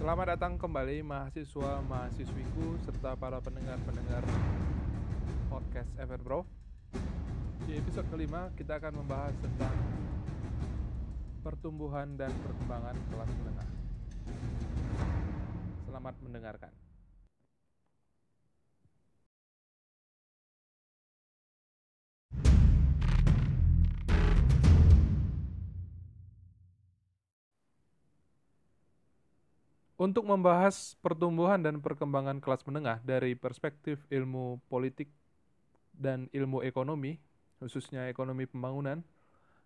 Selamat datang kembali mahasiswa mahasiswiku serta para pendengar-pendengar podcast Everbro. Di episode kelima kita akan membahas tentang pertumbuhan dan perkembangan kelas menengah. Selamat mendengarkan. Untuk membahas pertumbuhan dan perkembangan kelas menengah dari perspektif ilmu politik dan ilmu ekonomi, khususnya ekonomi pembangunan,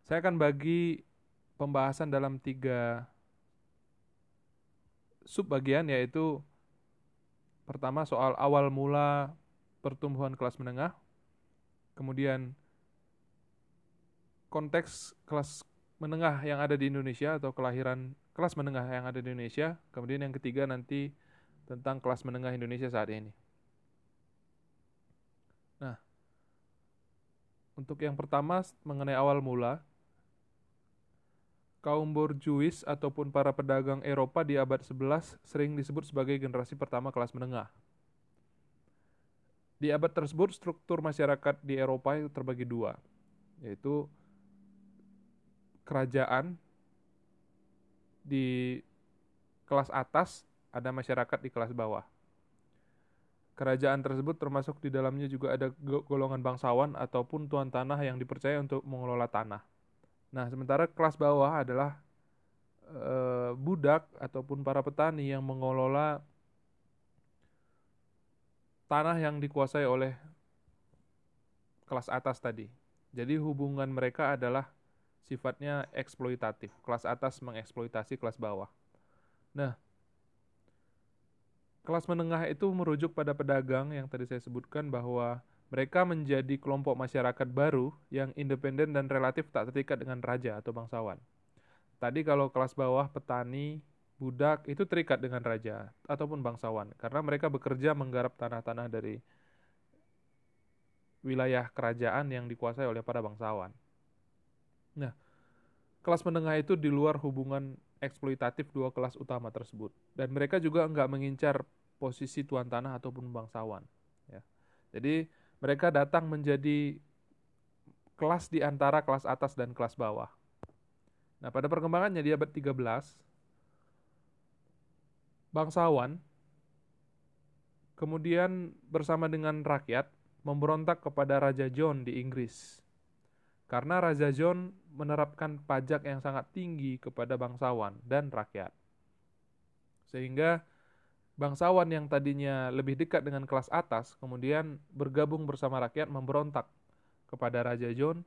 saya akan bagi pembahasan dalam tiga subbagian yaitu pertama soal awal mula pertumbuhan kelas menengah, kemudian konteks kelas menengah yang ada di Indonesia atau kelahiran kelas menengah yang ada di Indonesia. Kemudian yang ketiga nanti tentang kelas menengah Indonesia saat ini. Nah, untuk yang pertama mengenai awal mula, kaum borjuis ataupun para pedagang Eropa di abad 11 sering disebut sebagai generasi pertama kelas menengah. Di abad tersebut struktur masyarakat di Eropa itu terbagi dua, yaitu kerajaan di kelas atas, ada masyarakat di kelas bawah. Kerajaan tersebut termasuk di dalamnya juga ada golongan bangsawan ataupun tuan tanah yang dipercaya untuk mengelola tanah. Nah, sementara kelas bawah adalah e, budak ataupun para petani yang mengelola tanah yang dikuasai oleh kelas atas tadi. Jadi hubungan mereka adalah sifatnya eksploitatif. Kelas atas mengeksploitasi kelas bawah. Nah, kelas menengah itu merujuk pada pedagang yang tadi saya sebutkan bahwa mereka menjadi kelompok masyarakat baru yang independen dan relatif tak terikat dengan raja atau bangsawan. Tadi kalau kelas bawah, petani, budak itu terikat dengan raja ataupun bangsawan karena mereka bekerja menggarap tanah-tanah dari wilayah kerajaan yang dikuasai oleh para bangsawan. Nah, kelas menengah itu di luar hubungan eksploitatif dua kelas utama tersebut. Dan mereka juga nggak mengincar posisi tuan tanah ataupun bangsawan. Ya. Jadi mereka datang menjadi kelas di antara kelas atas dan kelas bawah. Nah, pada perkembangannya di abad 13, bangsawan kemudian bersama dengan rakyat memberontak kepada Raja John di Inggris karena Raja John menerapkan pajak yang sangat tinggi kepada bangsawan dan rakyat. Sehingga bangsawan yang tadinya lebih dekat dengan kelas atas kemudian bergabung bersama rakyat memberontak kepada Raja John.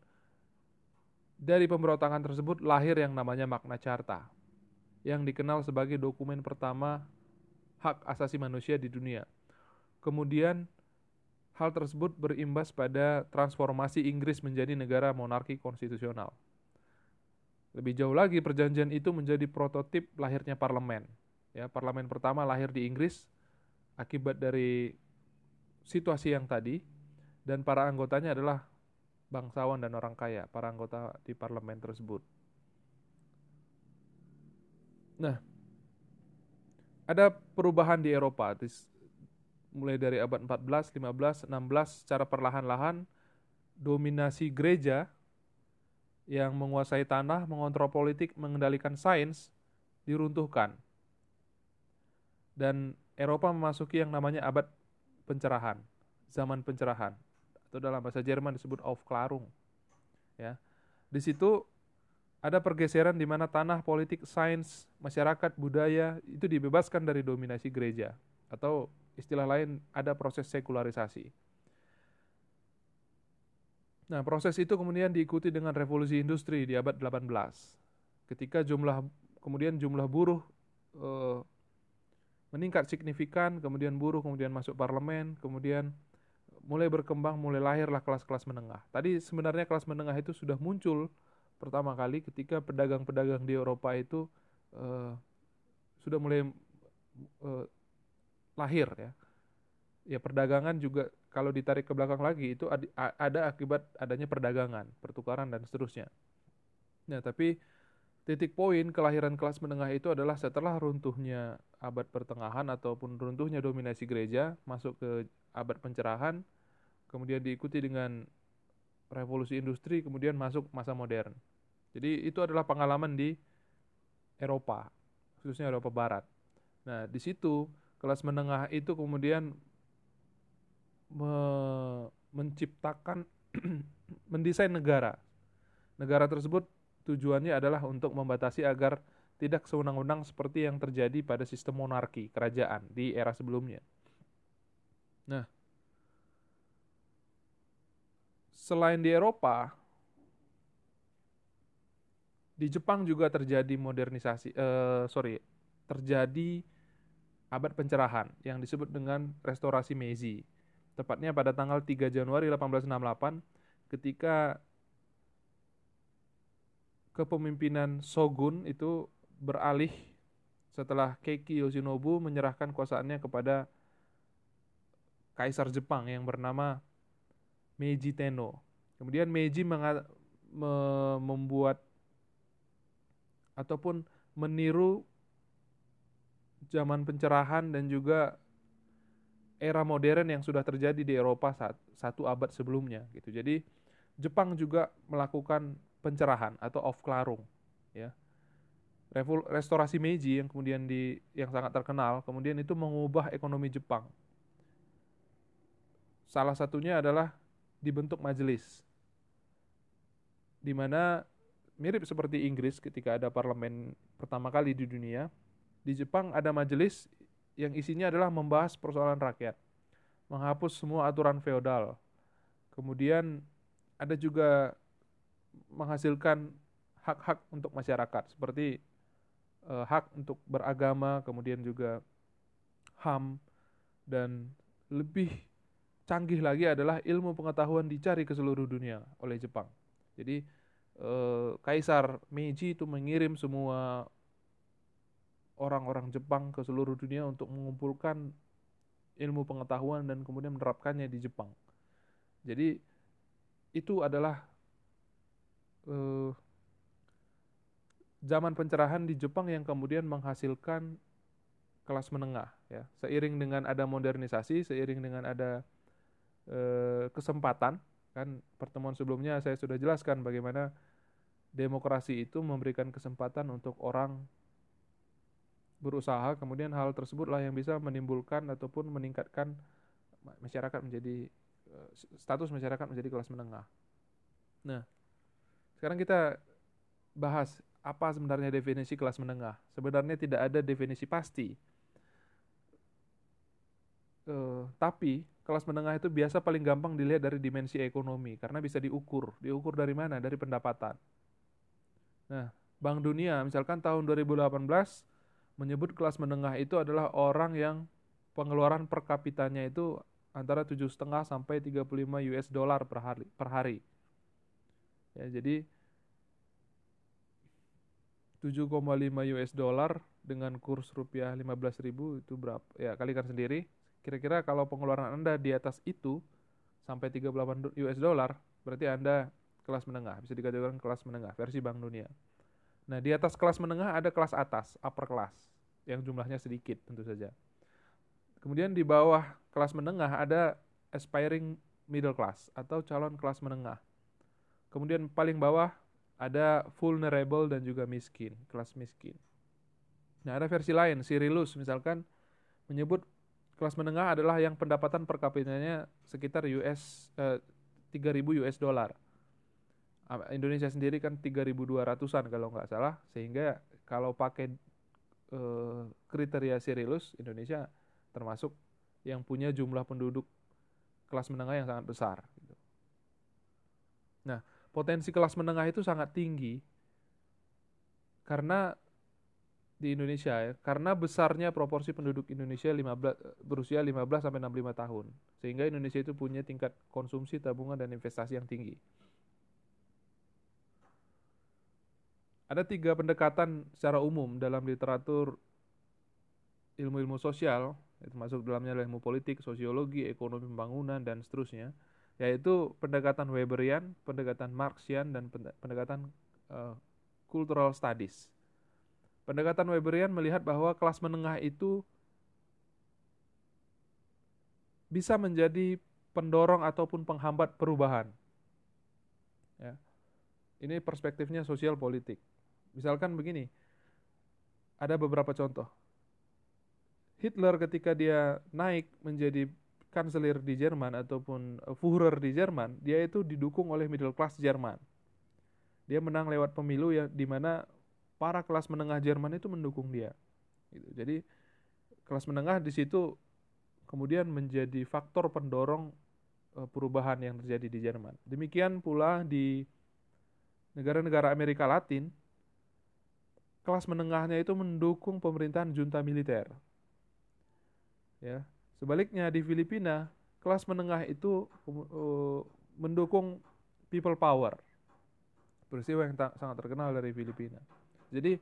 Dari pemberontakan tersebut lahir yang namanya Magna Carta, yang dikenal sebagai dokumen pertama hak asasi manusia di dunia. Kemudian Hal tersebut berimbas pada transformasi Inggris menjadi negara monarki konstitusional. Lebih jauh lagi, perjanjian itu menjadi prototip lahirnya parlemen. Ya, parlemen pertama lahir di Inggris akibat dari situasi yang tadi, dan para anggotanya adalah bangsawan dan orang kaya, para anggota di parlemen tersebut. Nah, ada perubahan di Eropa mulai dari abad 14, 15, 16 secara perlahan-lahan dominasi gereja yang menguasai tanah, mengontrol politik, mengendalikan sains diruntuhkan. Dan Eropa memasuki yang namanya abad pencerahan, zaman pencerahan atau dalam bahasa Jerman disebut Aufklärung. Ya. Di situ ada pergeseran di mana tanah, politik, sains, masyarakat, budaya itu dibebaskan dari dominasi gereja atau istilah lain ada proses sekularisasi. Nah, proses itu kemudian diikuti dengan revolusi industri di abad 18. Ketika jumlah kemudian jumlah buruh eh, meningkat signifikan, kemudian buruh kemudian masuk parlemen, kemudian mulai berkembang, mulai lahirlah kelas-kelas menengah. Tadi sebenarnya kelas menengah itu sudah muncul pertama kali ketika pedagang-pedagang di Eropa itu eh, sudah mulai eh, lahir ya. Ya perdagangan juga kalau ditarik ke belakang lagi itu ada akibat adanya perdagangan, pertukaran dan seterusnya. Nah, tapi titik poin kelahiran kelas menengah itu adalah setelah runtuhnya abad pertengahan ataupun runtuhnya dominasi gereja masuk ke abad pencerahan, kemudian diikuti dengan revolusi industri, kemudian masuk masa modern. Jadi itu adalah pengalaman di Eropa, khususnya Eropa Barat. Nah, di situ kelas menengah itu kemudian me menciptakan mendesain negara. Negara tersebut tujuannya adalah untuk membatasi agar tidak sewenang-wenang seperti yang terjadi pada sistem monarki kerajaan di era sebelumnya. Nah, selain di Eropa, di Jepang juga terjadi modernisasi, eh, sorry, terjadi abad pencerahan yang disebut dengan restorasi Meiji. Tepatnya pada tanggal 3 Januari 1868 ketika kepemimpinan shogun itu beralih setelah Keiki Yoshinobu menyerahkan kuasaannya kepada kaisar Jepang yang bernama Meiji Tenno. Kemudian Meiji me membuat ataupun meniru zaman pencerahan dan juga era modern yang sudah terjadi di Eropa saat satu abad sebelumnya gitu. Jadi Jepang juga melakukan pencerahan atau off klarung ya restorasi Meiji yang kemudian di yang sangat terkenal kemudian itu mengubah ekonomi Jepang salah satunya adalah dibentuk majelis di mana mirip seperti Inggris ketika ada parlemen pertama kali di dunia di Jepang ada majelis yang isinya adalah membahas persoalan rakyat menghapus semua aturan feodal kemudian ada juga menghasilkan hak-hak untuk masyarakat seperti uh, hak untuk beragama, kemudian juga HAM dan lebih canggih lagi adalah ilmu pengetahuan dicari ke seluruh dunia oleh Jepang. Jadi uh, Kaisar Meiji itu mengirim semua orang-orang Jepang ke seluruh dunia untuk mengumpulkan ilmu pengetahuan dan kemudian menerapkannya di Jepang. Jadi itu adalah uh, zaman pencerahan di Jepang yang kemudian menghasilkan kelas menengah ya seiring dengan ada modernisasi seiring dengan ada uh, kesempatan kan pertemuan sebelumnya saya sudah jelaskan bagaimana demokrasi itu memberikan kesempatan untuk orang berusaha kemudian hal tersebutlah yang bisa menimbulkan ataupun meningkatkan masyarakat menjadi eh, status masyarakat menjadi kelas menengah. Nah, sekarang kita bahas apa sebenarnya definisi kelas menengah. Sebenarnya tidak ada definisi pasti. Uh, tapi kelas menengah itu biasa paling gampang dilihat dari dimensi ekonomi karena bisa diukur. Diukur dari mana? Dari pendapatan. Nah, Bank Dunia misalkan tahun 2018 menyebut kelas menengah itu adalah orang yang pengeluaran per kapitanya itu antara 7,5 sampai 35 US dollar per hari. Per hari. Ya, jadi 7,5 US dollar dengan kurs rupiah 15.000 itu berapa? Ya, kalikan sendiri. Kira-kira kalau pengeluaran Anda di atas itu sampai 38 US dollar, berarti Anda kelas menengah, bisa dikatakan kelas menengah versi Bank Dunia. Nah, di atas kelas menengah ada kelas atas, upper class, yang jumlahnya sedikit tentu saja. Kemudian di bawah kelas menengah ada aspiring middle class atau calon kelas menengah. Kemudian paling bawah ada vulnerable dan juga miskin, kelas miskin. Nah, ada versi lain, Cyrillus misalkan menyebut kelas menengah adalah yang pendapatan per kapitanya sekitar US eh, 3000 US dollar. Indonesia sendiri kan 3200-an kalau nggak salah, sehingga kalau pakai eh, kriteria Cyrillus, Indonesia termasuk yang punya jumlah penduduk kelas menengah yang sangat besar. Gitu. Nah, potensi kelas menengah itu sangat tinggi karena di Indonesia ya, karena besarnya proporsi penduduk Indonesia 15 berusia 15 sampai 65 tahun. Sehingga Indonesia itu punya tingkat konsumsi, tabungan dan investasi yang tinggi. Ada tiga pendekatan secara umum dalam literatur ilmu-ilmu sosial, termasuk dalamnya ilmu politik, sosiologi, ekonomi pembangunan, dan seterusnya, yaitu pendekatan Weberian, pendekatan Marxian dan pendekatan uh, cultural studies. Pendekatan Weberian melihat bahwa kelas menengah itu bisa menjadi pendorong ataupun penghambat perubahan. Ya. Ini perspektifnya sosial politik. Misalkan begini, ada beberapa contoh. Hitler ketika dia naik menjadi kanselir di Jerman ataupun Führer di Jerman, dia itu didukung oleh middle class Jerman. Dia menang lewat pemilu yang di mana para kelas menengah Jerman itu mendukung dia. Gitu. Jadi kelas menengah di situ kemudian menjadi faktor pendorong uh, perubahan yang terjadi di Jerman. Demikian pula di negara-negara Amerika Latin, kelas menengahnya itu mendukung pemerintahan junta militer. Ya, sebaliknya di Filipina, kelas menengah itu uh, mendukung people power. Peristiwa yang sangat terkenal dari Filipina. Jadi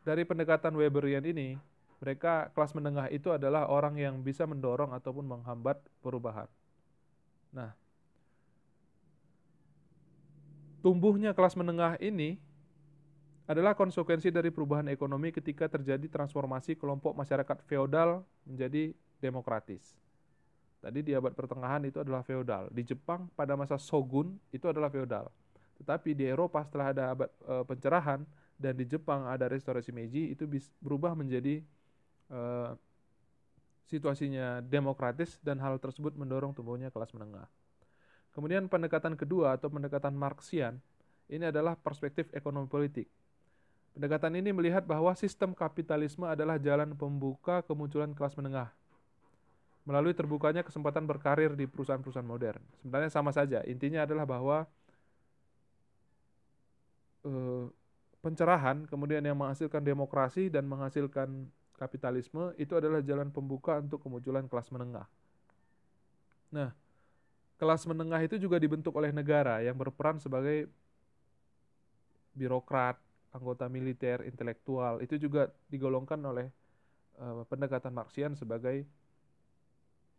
dari pendekatan Weberian ini, mereka kelas menengah itu adalah orang yang bisa mendorong ataupun menghambat perubahan. Nah, tumbuhnya kelas menengah ini adalah konsekuensi dari perubahan ekonomi ketika terjadi transformasi kelompok masyarakat feodal menjadi demokratis. Tadi di abad pertengahan itu adalah feodal. Di Jepang pada masa shogun itu adalah feodal. Tetapi di Eropa setelah ada abad e, pencerahan dan di Jepang ada restorasi Meiji itu berubah menjadi uh, situasinya demokratis dan hal tersebut mendorong tumbuhnya kelas menengah. Kemudian pendekatan kedua atau pendekatan Marxian ini adalah perspektif ekonomi politik. Pendekatan ini melihat bahwa sistem kapitalisme adalah jalan pembuka kemunculan kelas menengah melalui terbukanya kesempatan berkarir di perusahaan-perusahaan modern. Sebenarnya sama saja, intinya adalah bahwa uh, pencerahan kemudian yang menghasilkan demokrasi dan menghasilkan kapitalisme itu adalah jalan pembuka untuk kemunculan kelas menengah. Nah, kelas menengah itu juga dibentuk oleh negara yang berperan sebagai birokrat, anggota militer, intelektual. Itu juga digolongkan oleh uh, pendekatan Marxian sebagai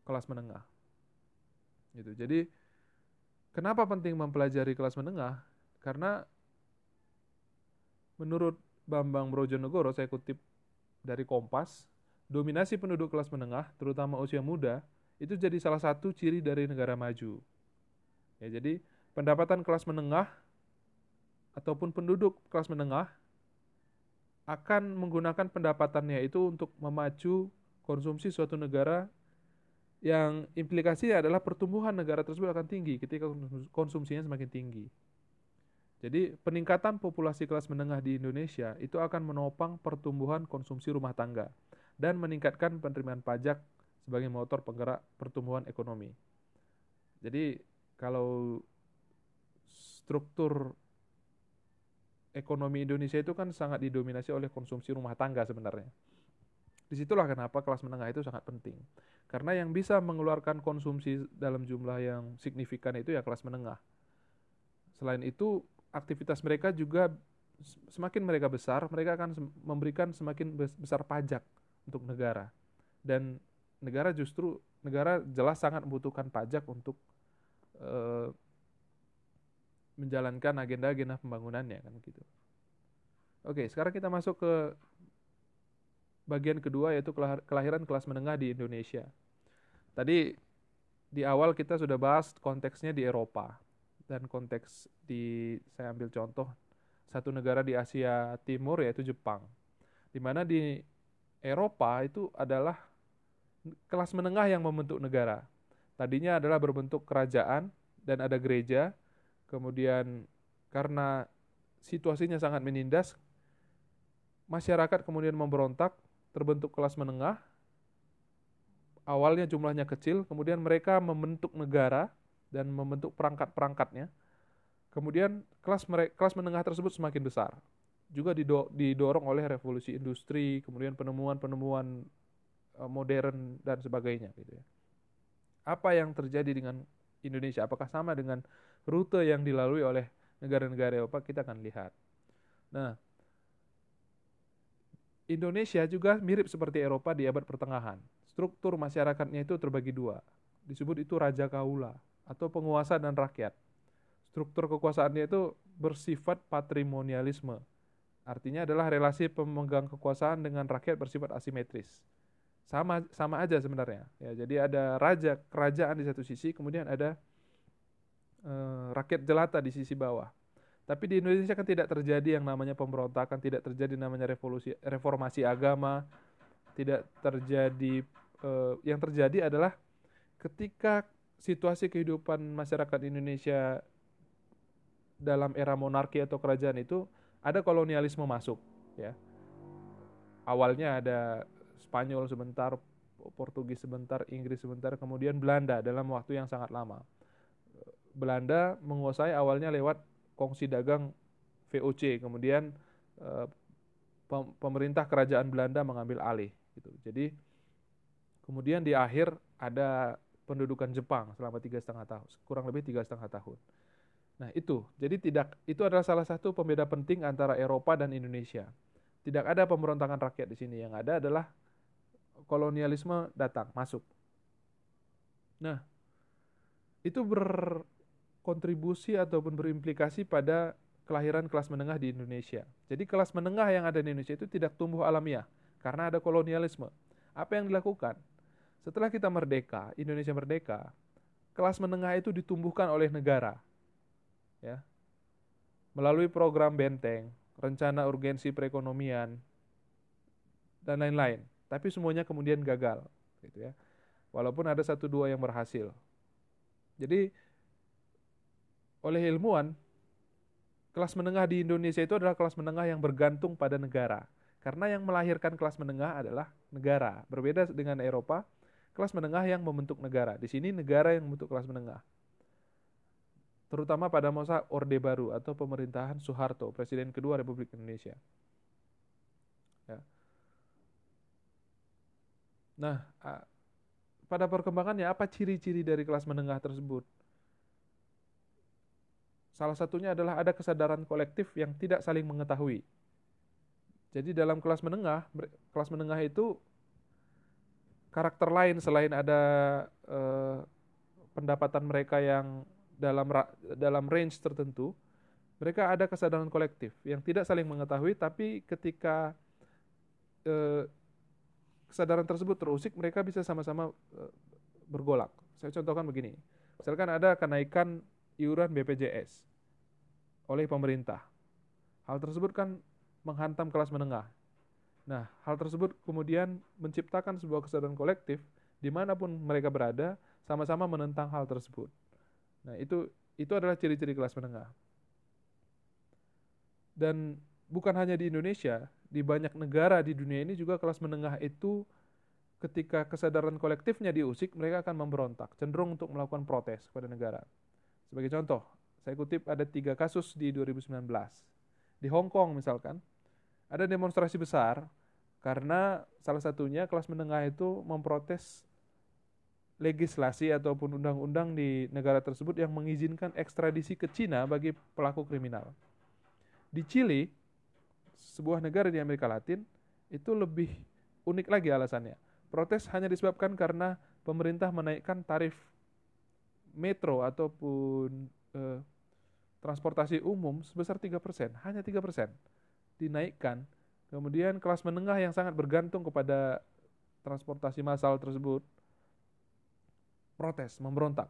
kelas menengah. Gitu. Jadi, kenapa penting mempelajari kelas menengah? Karena menurut Bambang Brojonegoro, saya kutip dari Kompas, dominasi penduduk kelas menengah, terutama usia muda, itu jadi salah satu ciri dari negara maju. Ya, jadi pendapatan kelas menengah ataupun penduduk kelas menengah akan menggunakan pendapatannya itu untuk memacu konsumsi suatu negara yang implikasinya adalah pertumbuhan negara tersebut akan tinggi ketika konsumsinya semakin tinggi. Jadi peningkatan populasi kelas menengah di Indonesia itu akan menopang pertumbuhan konsumsi rumah tangga dan meningkatkan penerimaan pajak sebagai motor penggerak pertumbuhan ekonomi. Jadi kalau struktur ekonomi Indonesia itu kan sangat didominasi oleh konsumsi rumah tangga sebenarnya. Di situlah kenapa kelas menengah itu sangat penting. Karena yang bisa mengeluarkan konsumsi dalam jumlah yang signifikan itu ya kelas menengah. Selain itu, aktivitas mereka juga semakin mereka besar, mereka akan memberikan semakin besar pajak untuk negara. Dan negara justru negara jelas sangat membutuhkan pajak untuk uh, menjalankan agenda-agenda pembangunannya kan gitu. Oke, sekarang kita masuk ke bagian kedua yaitu kelahiran kelas menengah di Indonesia. Tadi di awal kita sudah bahas konteksnya di Eropa dan konteks di saya ambil contoh satu negara di Asia Timur yaitu Jepang. Di mana di Eropa itu adalah kelas menengah yang membentuk negara. Tadinya adalah berbentuk kerajaan dan ada gereja. Kemudian karena situasinya sangat menindas, masyarakat kemudian memberontak, terbentuk kelas menengah. Awalnya jumlahnya kecil, kemudian mereka membentuk negara dan membentuk perangkat-perangkatnya. Kemudian kelas kelas menengah tersebut semakin besar. Juga didorong oleh revolusi industri, kemudian penemuan-penemuan eh, modern dan sebagainya gitu ya. Apa yang terjadi dengan Indonesia? Apakah sama dengan rute yang dilalui oleh negara-negara Eropa? Kita akan lihat. Nah, Indonesia juga mirip seperti Eropa di abad pertengahan. Struktur masyarakatnya itu terbagi dua. Disebut itu Raja Kaula atau penguasa dan rakyat. struktur kekuasaannya itu bersifat patrimonialisme. Artinya adalah relasi pemegang kekuasaan dengan rakyat bersifat asimetris. Sama sama aja sebenarnya. Ya, jadi ada raja kerajaan di satu sisi, kemudian ada eh, rakyat jelata di sisi bawah. Tapi di Indonesia kan tidak terjadi yang namanya pemberontakan, tidak terjadi namanya revolusi reformasi agama, tidak terjadi eh, yang terjadi adalah ketika situasi kehidupan masyarakat Indonesia dalam era monarki atau kerajaan itu ada kolonialisme masuk ya awalnya ada Spanyol sebentar Portugis sebentar Inggris sebentar kemudian Belanda dalam waktu yang sangat lama Belanda menguasai awalnya lewat kongsi dagang VOC kemudian eh, pemerintah kerajaan Belanda mengambil alih gitu jadi kemudian di akhir ada pendudukan Jepang selama tiga setengah tahun kurang lebih tiga setengah tahun Nah, itu. Jadi tidak itu adalah salah satu pembeda penting antara Eropa dan Indonesia. Tidak ada pemberontakan rakyat di sini. Yang ada adalah kolonialisme datang, masuk. Nah, itu berkontribusi ataupun berimplikasi pada kelahiran kelas menengah di Indonesia. Jadi kelas menengah yang ada di Indonesia itu tidak tumbuh alamiah karena ada kolonialisme. Apa yang dilakukan? Setelah kita merdeka, Indonesia merdeka, kelas menengah itu ditumbuhkan oleh negara ya melalui program benteng, rencana urgensi perekonomian dan lain-lain. Tapi semuanya kemudian gagal, gitu ya. Walaupun ada satu dua yang berhasil. Jadi oleh ilmuwan kelas menengah di Indonesia itu adalah kelas menengah yang bergantung pada negara. Karena yang melahirkan kelas menengah adalah negara. Berbeda dengan Eropa, kelas menengah yang membentuk negara. Di sini negara yang membentuk kelas menengah terutama pada masa Orde Baru atau pemerintahan Soeharto, Presiden kedua Republik Indonesia. Ya. Nah, pada perkembangannya apa ciri-ciri dari kelas menengah tersebut? Salah satunya adalah ada kesadaran kolektif yang tidak saling mengetahui. Jadi dalam kelas menengah, kelas menengah itu karakter lain selain ada eh, pendapatan mereka yang dalam dalam range tertentu, mereka ada kesadaran kolektif yang tidak saling mengetahui, tapi ketika eh, kesadaran tersebut terusik, mereka bisa sama-sama eh, bergolak. Saya contohkan begini, misalkan ada kenaikan iuran BPJS oleh pemerintah. Hal tersebut kan menghantam kelas menengah. Nah, hal tersebut kemudian menciptakan sebuah kesadaran kolektif di mana pun mereka berada, sama-sama menentang hal tersebut. Nah, itu itu adalah ciri-ciri kelas menengah. Dan bukan hanya di Indonesia, di banyak negara di dunia ini juga kelas menengah itu ketika kesadaran kolektifnya diusik, mereka akan memberontak, cenderung untuk melakukan protes kepada negara. Sebagai contoh, saya kutip ada tiga kasus di 2019. Di Hong Kong misalkan, ada demonstrasi besar karena salah satunya kelas menengah itu memprotes legislasi ataupun undang-undang di negara tersebut yang mengizinkan ekstradisi ke Cina bagi pelaku kriminal. Di Chili, sebuah negara di Amerika Latin, itu lebih unik lagi alasannya. Protes hanya disebabkan karena pemerintah menaikkan tarif metro ataupun eh, transportasi umum sebesar 3%, hanya 3% dinaikkan. Kemudian kelas menengah yang sangat bergantung kepada transportasi massal tersebut protes, memberontak.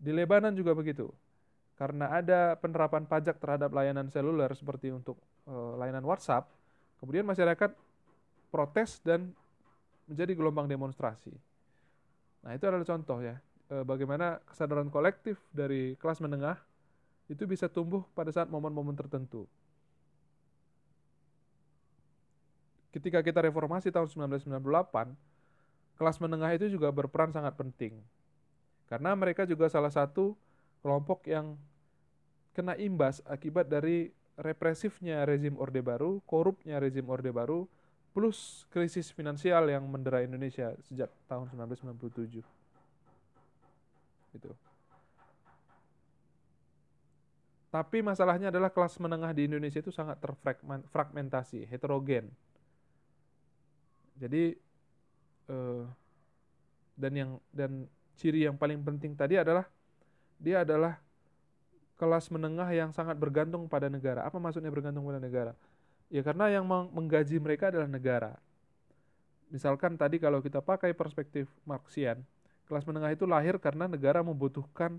Di Lebanon juga begitu. Karena ada penerapan pajak terhadap layanan seluler seperti untuk e, layanan WhatsApp, kemudian masyarakat protes dan menjadi gelombang demonstrasi. Nah, itu adalah contoh ya, e, bagaimana kesadaran kolektif dari kelas menengah itu bisa tumbuh pada saat momen-momen tertentu. Ketika kita reformasi tahun 1998, kelas menengah itu juga berperan sangat penting. Karena mereka juga salah satu kelompok yang kena imbas akibat dari represifnya rezim Orde Baru, korupnya rezim Orde Baru, plus krisis finansial yang mendera Indonesia sejak tahun 1997. Itu. Tapi masalahnya adalah kelas menengah di Indonesia itu sangat terfragmentasi, heterogen. Jadi uh, dan yang dan ciri yang paling penting tadi adalah dia adalah kelas menengah yang sangat bergantung pada negara. Apa maksudnya bergantung pada negara? Ya karena yang menggaji mereka adalah negara. Misalkan tadi kalau kita pakai perspektif Marxian, kelas menengah itu lahir karena negara membutuhkan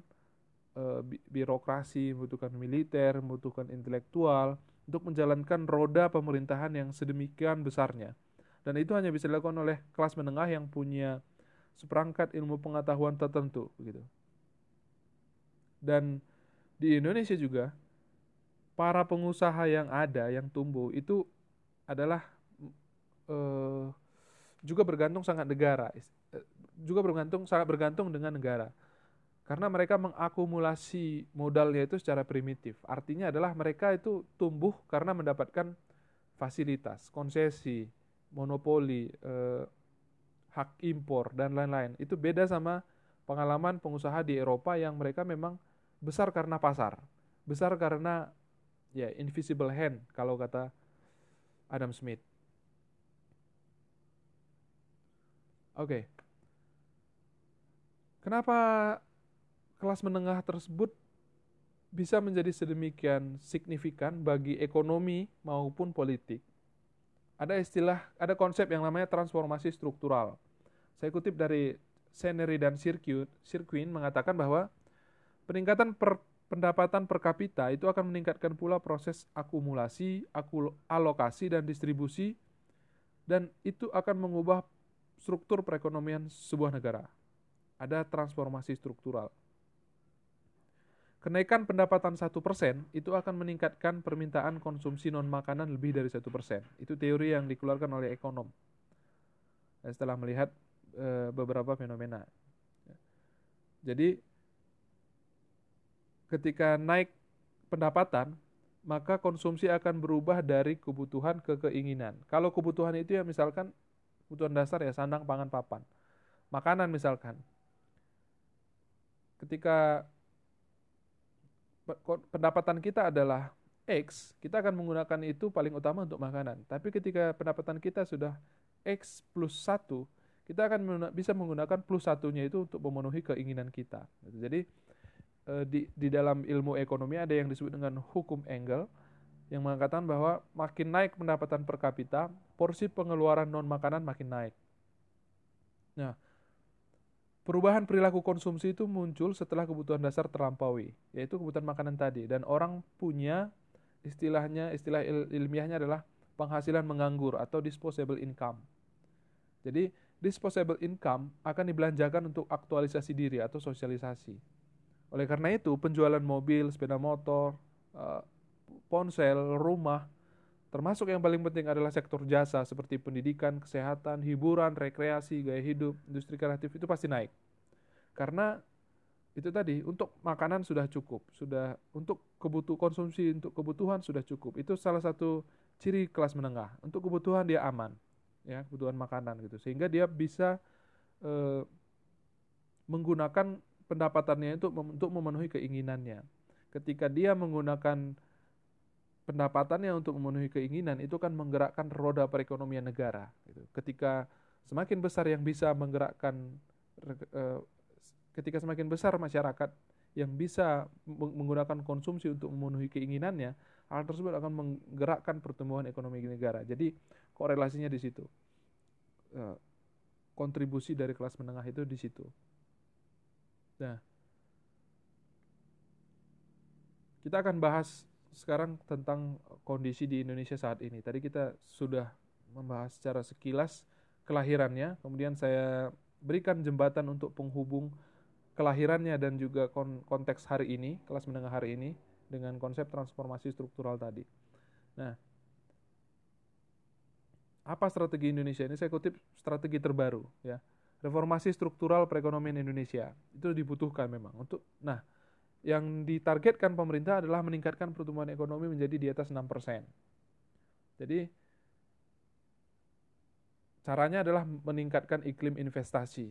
e, birokrasi, membutuhkan militer, membutuhkan intelektual untuk menjalankan roda pemerintahan yang sedemikian besarnya. Dan itu hanya bisa dilakukan oleh kelas menengah yang punya seperangkat ilmu pengetahuan tertentu begitu. Dan di Indonesia juga para pengusaha yang ada yang tumbuh itu adalah uh, juga bergantung sangat negara eh, juga bergantung sangat bergantung dengan negara karena mereka mengakumulasi modalnya itu secara primitif artinya adalah mereka itu tumbuh karena mendapatkan fasilitas konsesi monopoli eh, hak impor dan lain-lain itu beda sama pengalaman pengusaha di Eropa yang mereka memang besar karena pasar, besar karena ya invisible hand kalau kata Adam Smith. Oke. Okay. Kenapa kelas menengah tersebut bisa menjadi sedemikian signifikan bagi ekonomi maupun politik? Ada istilah, ada konsep yang namanya transformasi struktural. Saya kutip dari Senery dan Sirkuin mengatakan bahwa Peningkatan per, pendapatan per kapita itu akan meningkatkan pula proses akumulasi, alokasi, dan distribusi, dan itu akan mengubah struktur perekonomian sebuah negara. Ada transformasi struktural. Kenaikan pendapatan satu persen itu akan meningkatkan permintaan konsumsi non makanan lebih dari satu persen. Itu teori yang dikeluarkan oleh ekonom. Setelah melihat e, beberapa fenomena. Jadi ketika naik pendapatan, maka konsumsi akan berubah dari kebutuhan ke keinginan. Kalau kebutuhan itu ya misalkan kebutuhan dasar ya sandang, pangan, papan. Makanan misalkan. Ketika pendapatan kita adalah X, kita akan menggunakan itu paling utama untuk makanan. Tapi ketika pendapatan kita sudah X plus 1, kita akan bisa menggunakan plus satunya itu untuk memenuhi keinginan kita. Jadi Eh, di di dalam ilmu ekonomi ada yang disebut dengan hukum Engel yang mengatakan bahwa makin naik pendapatan per kapita, porsi pengeluaran non makanan makin naik. Nah, perubahan perilaku konsumsi itu muncul setelah kebutuhan dasar terlampaui, yaitu kebutuhan makanan tadi dan orang punya istilahnya istilah il ilmiahnya adalah penghasilan menganggur atau disposable income. Jadi, disposable income akan dibelanjakan untuk aktualisasi diri atau sosialisasi. Oleh karena itu, penjualan mobil, sepeda motor, uh, ponsel, rumah, termasuk yang paling penting adalah sektor jasa seperti pendidikan, kesehatan, hiburan, rekreasi, gaya hidup, industri kreatif itu pasti naik. Karena itu tadi untuk makanan sudah cukup, sudah untuk kebutuhan konsumsi untuk kebutuhan sudah cukup. Itu salah satu ciri kelas menengah. Untuk kebutuhan dia aman, ya kebutuhan makanan gitu, sehingga dia bisa e, menggunakan pendapatannya itu untuk memenuhi keinginannya. Ketika dia menggunakan pendapatannya untuk memenuhi keinginan, itu kan menggerakkan roda perekonomian negara. Gitu. Ketika semakin besar yang bisa menggerakkan, eh, ketika semakin besar masyarakat yang bisa menggunakan konsumsi untuk memenuhi keinginannya, hal tersebut akan menggerakkan pertumbuhan ekonomi negara. Jadi korelasinya di situ. Eh, kontribusi dari kelas menengah itu di situ. Nah, kita akan bahas sekarang tentang kondisi di Indonesia saat ini. Tadi kita sudah membahas secara sekilas kelahirannya, kemudian saya berikan jembatan untuk penghubung kelahirannya dan juga konteks hari ini, kelas menengah hari ini dengan konsep transformasi struktural tadi. Nah, apa strategi Indonesia ini? Saya kutip strategi terbaru ya reformasi struktural perekonomian Indonesia. Itu dibutuhkan memang untuk nah, yang ditargetkan pemerintah adalah meningkatkan pertumbuhan ekonomi menjadi di atas 6%. Jadi caranya adalah meningkatkan iklim investasi.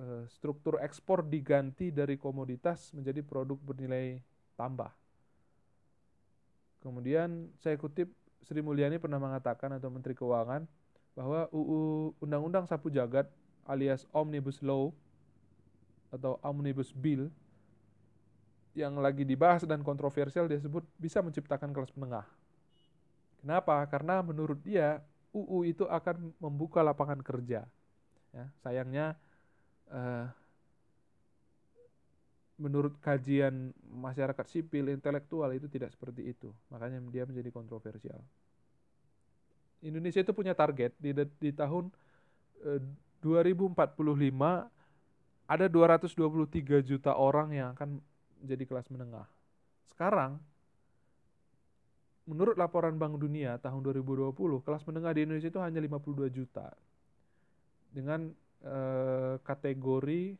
Eh, struktur ekspor diganti dari komoditas menjadi produk bernilai tambah. Kemudian saya kutip Sri Mulyani pernah mengatakan atau Menteri Keuangan bahwa UU Undang-Undang Sapu Jagat alias Omnibus Law atau Omnibus Bill yang lagi dibahas dan kontroversial dia sebut bisa menciptakan kelas menengah. Kenapa? Karena menurut dia UU itu akan membuka lapangan kerja. Ya, sayangnya eh, menurut kajian masyarakat sipil intelektual itu tidak seperti itu. Makanya dia menjadi kontroversial. Indonesia itu punya target di di tahun eh, 2045 ada 223 juta orang yang akan menjadi kelas menengah. Sekarang menurut laporan Bank Dunia tahun 2020, kelas menengah di Indonesia itu hanya 52 juta. Dengan eh, kategori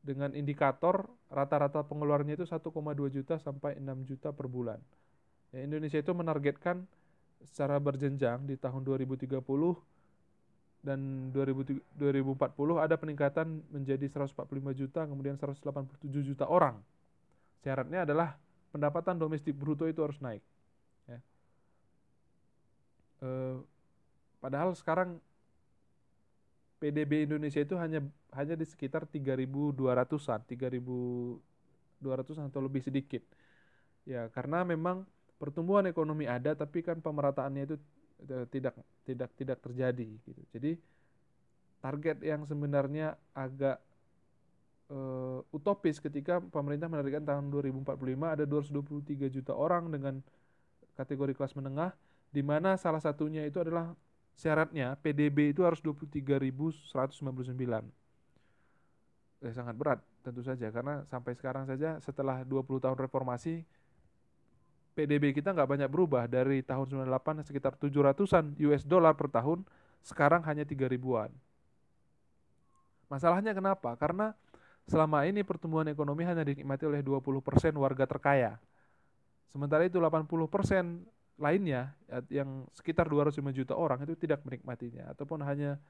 dengan indikator rata-rata pengeluarannya itu 1,2 juta sampai 6 juta per bulan. Ya, Indonesia itu menargetkan secara berjenjang di tahun 2030 dan 2040 ada peningkatan menjadi 145 juta, kemudian 187 juta orang. Syaratnya adalah pendapatan domestik bruto itu harus naik. Eh, padahal sekarang PDB Indonesia itu hanya hanya di sekitar 3.200-an, 3.200 atau lebih sedikit. Ya, karena memang pertumbuhan ekonomi ada tapi kan pemerataannya itu tidak tidak tidak terjadi gitu. Jadi target yang sebenarnya agak uh, utopis ketika pemerintah menargetkan tahun 2045 ada 223 juta orang dengan kategori kelas menengah di mana salah satunya itu adalah syaratnya PDB itu harus 23.199. Eh, sangat berat tentu saja karena sampai sekarang saja setelah 20 tahun reformasi PDB kita nggak banyak berubah dari tahun 98 sekitar 700-an US dollar per tahun sekarang hanya 3 ribuan. Masalahnya kenapa? Karena selama ini pertumbuhan ekonomi hanya dinikmati oleh 20% warga terkaya. Sementara itu 80% lainnya yang sekitar 205 juta orang itu tidak menikmatinya ataupun hanya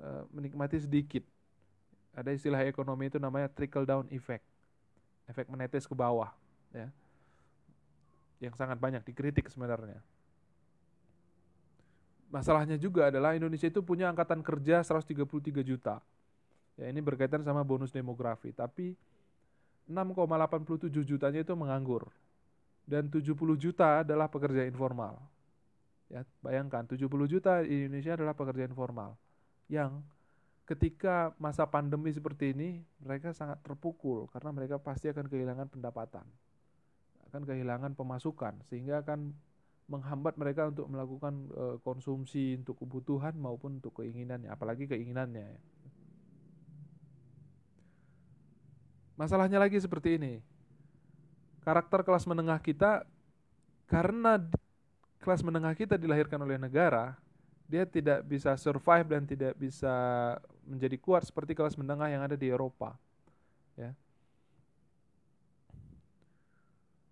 uh, menikmati sedikit. Ada istilah ekonomi itu namanya trickle down effect. Efek menetes ke bawah ya. Yang sangat banyak dikritik sebenarnya. Masalahnya juga adalah Indonesia itu punya angkatan kerja 133 juta. Ya, ini berkaitan sama bonus demografi, tapi 6,87 jutanya itu menganggur dan 70 juta adalah pekerja informal. Ya, bayangkan 70 juta di Indonesia adalah pekerja informal yang ketika masa pandemi seperti ini mereka sangat terpukul karena mereka pasti akan kehilangan pendapatan. Akan kehilangan pemasukan sehingga akan menghambat mereka untuk melakukan e, konsumsi untuk kebutuhan maupun untuk keinginannya, apalagi keinginannya. Masalahnya lagi seperti ini karakter kelas menengah kita karena kelas menengah kita dilahirkan oleh negara, dia tidak bisa survive dan tidak bisa menjadi kuat seperti kelas menengah yang ada di Eropa. Ya.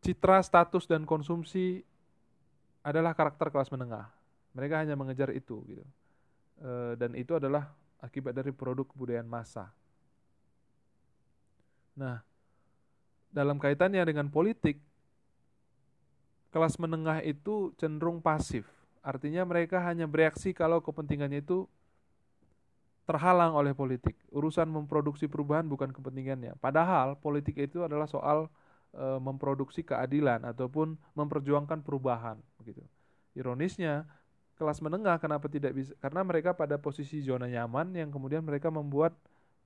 Citra, status dan konsumsi adalah karakter kelas menengah. Mereka hanya mengejar itu gitu. E, dan itu adalah akibat dari produk kebudayaan massa. Nah, dalam kaitannya dengan politik, kelas menengah itu cenderung pasif. Artinya mereka hanya bereaksi kalau kepentingannya itu terhalang oleh politik. Urusan memproduksi perubahan bukan kepentingannya. Padahal politik itu adalah soal e, memproduksi keadilan ataupun memperjuangkan perubahan begitu. Ironisnya, kelas menengah kenapa tidak bisa karena mereka pada posisi zona nyaman yang kemudian mereka membuat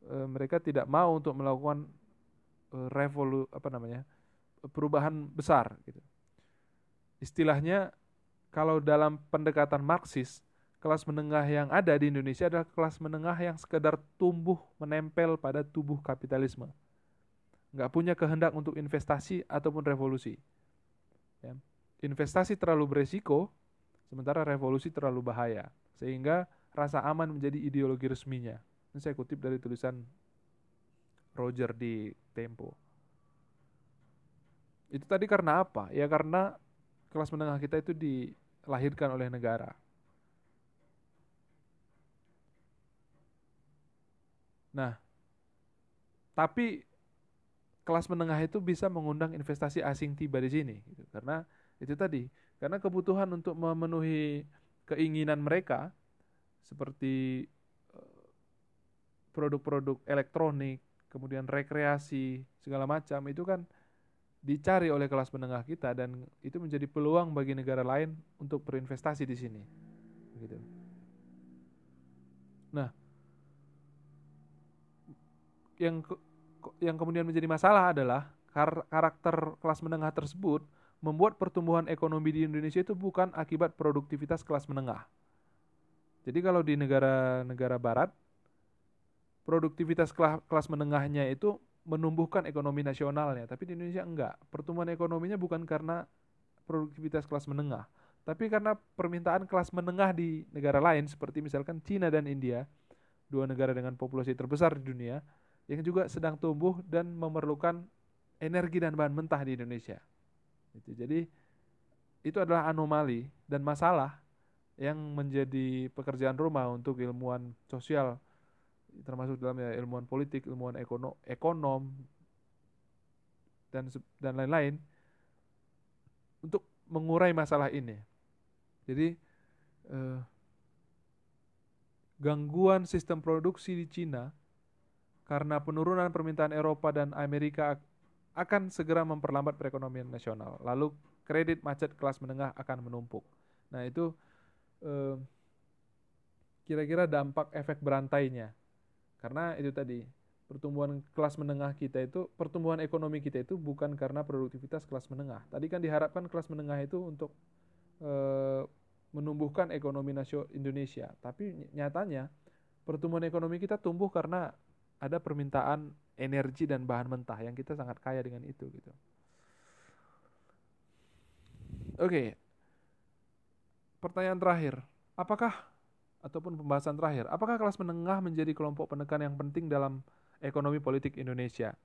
e, mereka tidak mau untuk melakukan Eh, revolu apa namanya perubahan besar gitu. Istilahnya kalau dalam pendekatan Marxis kelas menengah yang ada di Indonesia adalah kelas menengah yang sekedar tumbuh menempel pada tubuh kapitalisme. Nggak punya kehendak untuk investasi ataupun revolusi. Ya. Investasi terlalu beresiko, sementara revolusi terlalu bahaya. Sehingga rasa aman menjadi ideologi resminya. Ini saya kutip dari tulisan Roger di Tempo. Itu tadi karena apa? Ya karena kelas menengah kita itu dilahirkan oleh negara. Nah, tapi kelas menengah itu bisa mengundang investasi asing tiba di sini, gitu. karena itu tadi, karena kebutuhan untuk memenuhi keinginan mereka seperti eh, produk-produk elektronik, kemudian rekreasi segala macam itu kan dicari oleh kelas menengah kita dan itu menjadi peluang bagi negara lain untuk berinvestasi di sini. Begitu. Nah, yang yang kemudian menjadi masalah adalah karakter kelas menengah tersebut membuat pertumbuhan ekonomi di Indonesia itu bukan akibat produktivitas kelas menengah. Jadi kalau di negara-negara barat produktivitas kelas menengahnya itu menumbuhkan ekonomi nasionalnya, tapi di Indonesia enggak. Pertumbuhan ekonominya bukan karena produktivitas kelas menengah, tapi karena permintaan kelas menengah di negara lain seperti misalkan Cina dan India, dua negara dengan populasi terbesar di dunia yang juga sedang tumbuh dan memerlukan energi dan bahan mentah di Indonesia. Jadi itu adalah anomali dan masalah yang menjadi pekerjaan rumah untuk ilmuwan sosial termasuk dalam ya ilmuwan politik, ilmuwan ekonom, ekonom dan dan lain-lain untuk mengurai masalah ini. Jadi eh, gangguan sistem produksi di Cina karena penurunan permintaan Eropa dan Amerika akan segera memperlambat perekonomian nasional. Lalu kredit macet kelas menengah akan menumpuk. Nah itu eh, kira-kira dampak efek berantainya karena itu tadi, pertumbuhan kelas menengah kita itu, pertumbuhan ekonomi kita itu bukan karena produktivitas kelas menengah. Tadi kan diharapkan kelas menengah itu untuk e, menumbuhkan ekonomi nasional Indonesia. Tapi nyatanya pertumbuhan ekonomi kita tumbuh karena ada permintaan energi dan bahan mentah yang kita sangat kaya dengan itu gitu. Oke. Pertanyaan terakhir, apakah ataupun pembahasan terakhir, apakah kelas menengah menjadi kelompok penekan yang penting dalam ekonomi politik Indonesia?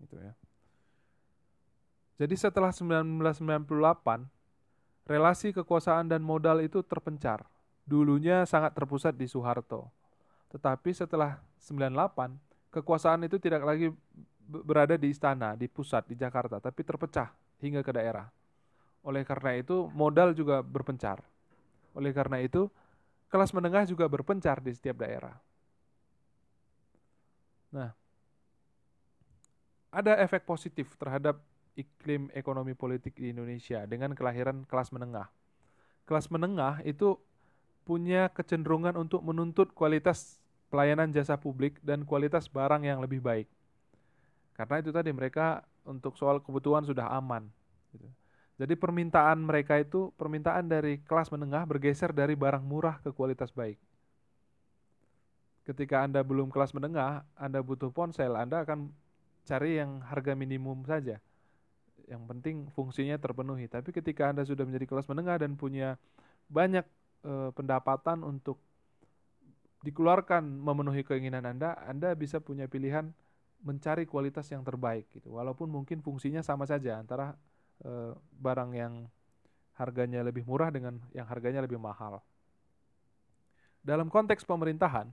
Gitu ya. Jadi setelah 1998, relasi kekuasaan dan modal itu terpencar. Dulunya sangat terpusat di Soeharto. Tetapi setelah 98, kekuasaan itu tidak lagi berada di istana, di pusat, di Jakarta, tapi terpecah hingga ke daerah. Oleh karena itu, modal juga berpencar. Oleh karena itu, kelas menengah juga berpencar di setiap daerah. Nah, ada efek positif terhadap iklim ekonomi politik di Indonesia dengan kelahiran kelas menengah. Kelas menengah itu punya kecenderungan untuk menuntut kualitas pelayanan jasa publik dan kualitas barang yang lebih baik. Karena itu tadi mereka untuk soal kebutuhan sudah aman. Gitu. Jadi permintaan mereka itu permintaan dari kelas menengah bergeser dari barang murah ke kualitas baik. Ketika Anda belum kelas menengah, Anda butuh ponsel, Anda akan cari yang harga minimum saja. Yang penting fungsinya terpenuhi. Tapi ketika Anda sudah menjadi kelas menengah dan punya banyak e, pendapatan untuk dikeluarkan memenuhi keinginan Anda, Anda bisa punya pilihan mencari kualitas yang terbaik gitu. Walaupun mungkin fungsinya sama saja antara Eh, barang yang harganya lebih murah dengan yang harganya lebih mahal. Dalam konteks pemerintahan,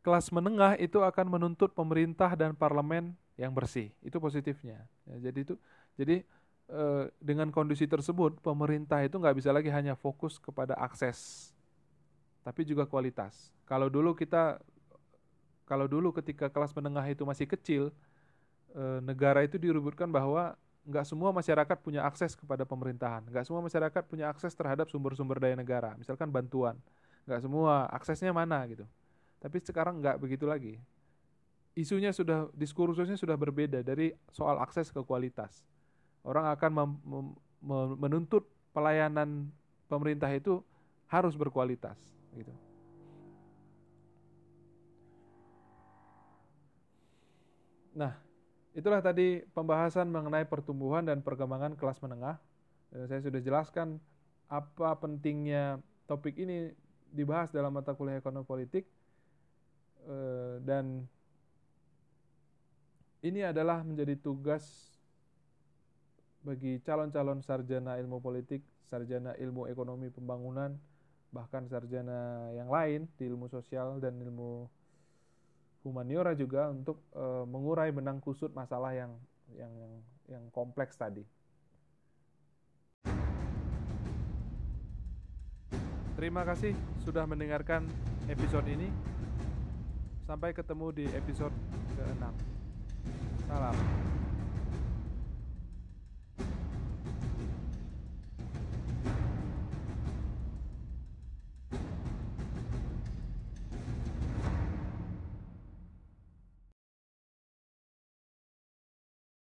kelas menengah itu akan menuntut pemerintah dan parlemen yang bersih. Itu positifnya. Ya, jadi itu jadi e, dengan kondisi tersebut pemerintah itu nggak bisa lagi hanya fokus kepada akses, tapi juga kualitas. Kalau dulu kita kalau dulu ketika kelas menengah itu masih kecil, e, negara itu diributkan bahwa nggak semua masyarakat punya akses kepada pemerintahan, nggak semua masyarakat punya akses terhadap sumber-sumber daya negara, misalkan bantuan, nggak semua aksesnya mana gitu. Tapi sekarang nggak begitu lagi. Isunya sudah, diskursusnya sudah berbeda dari soal akses ke kualitas. Orang akan mem, mem, menuntut pelayanan pemerintah itu harus berkualitas, gitu. Nah, Itulah tadi pembahasan mengenai pertumbuhan dan perkembangan kelas menengah. Saya sudah jelaskan apa pentingnya topik ini dibahas dalam mata kuliah ekonomi politik eh, dan ini adalah menjadi tugas bagi calon-calon sarjana ilmu politik, sarjana ilmu ekonomi pembangunan, bahkan sarjana yang lain di ilmu sosial dan ilmu humaniora juga untuk e, mengurai benang kusut masalah yang yang yang kompleks tadi. Terima kasih sudah mendengarkan episode ini. Sampai ketemu di episode ke-6. Salam.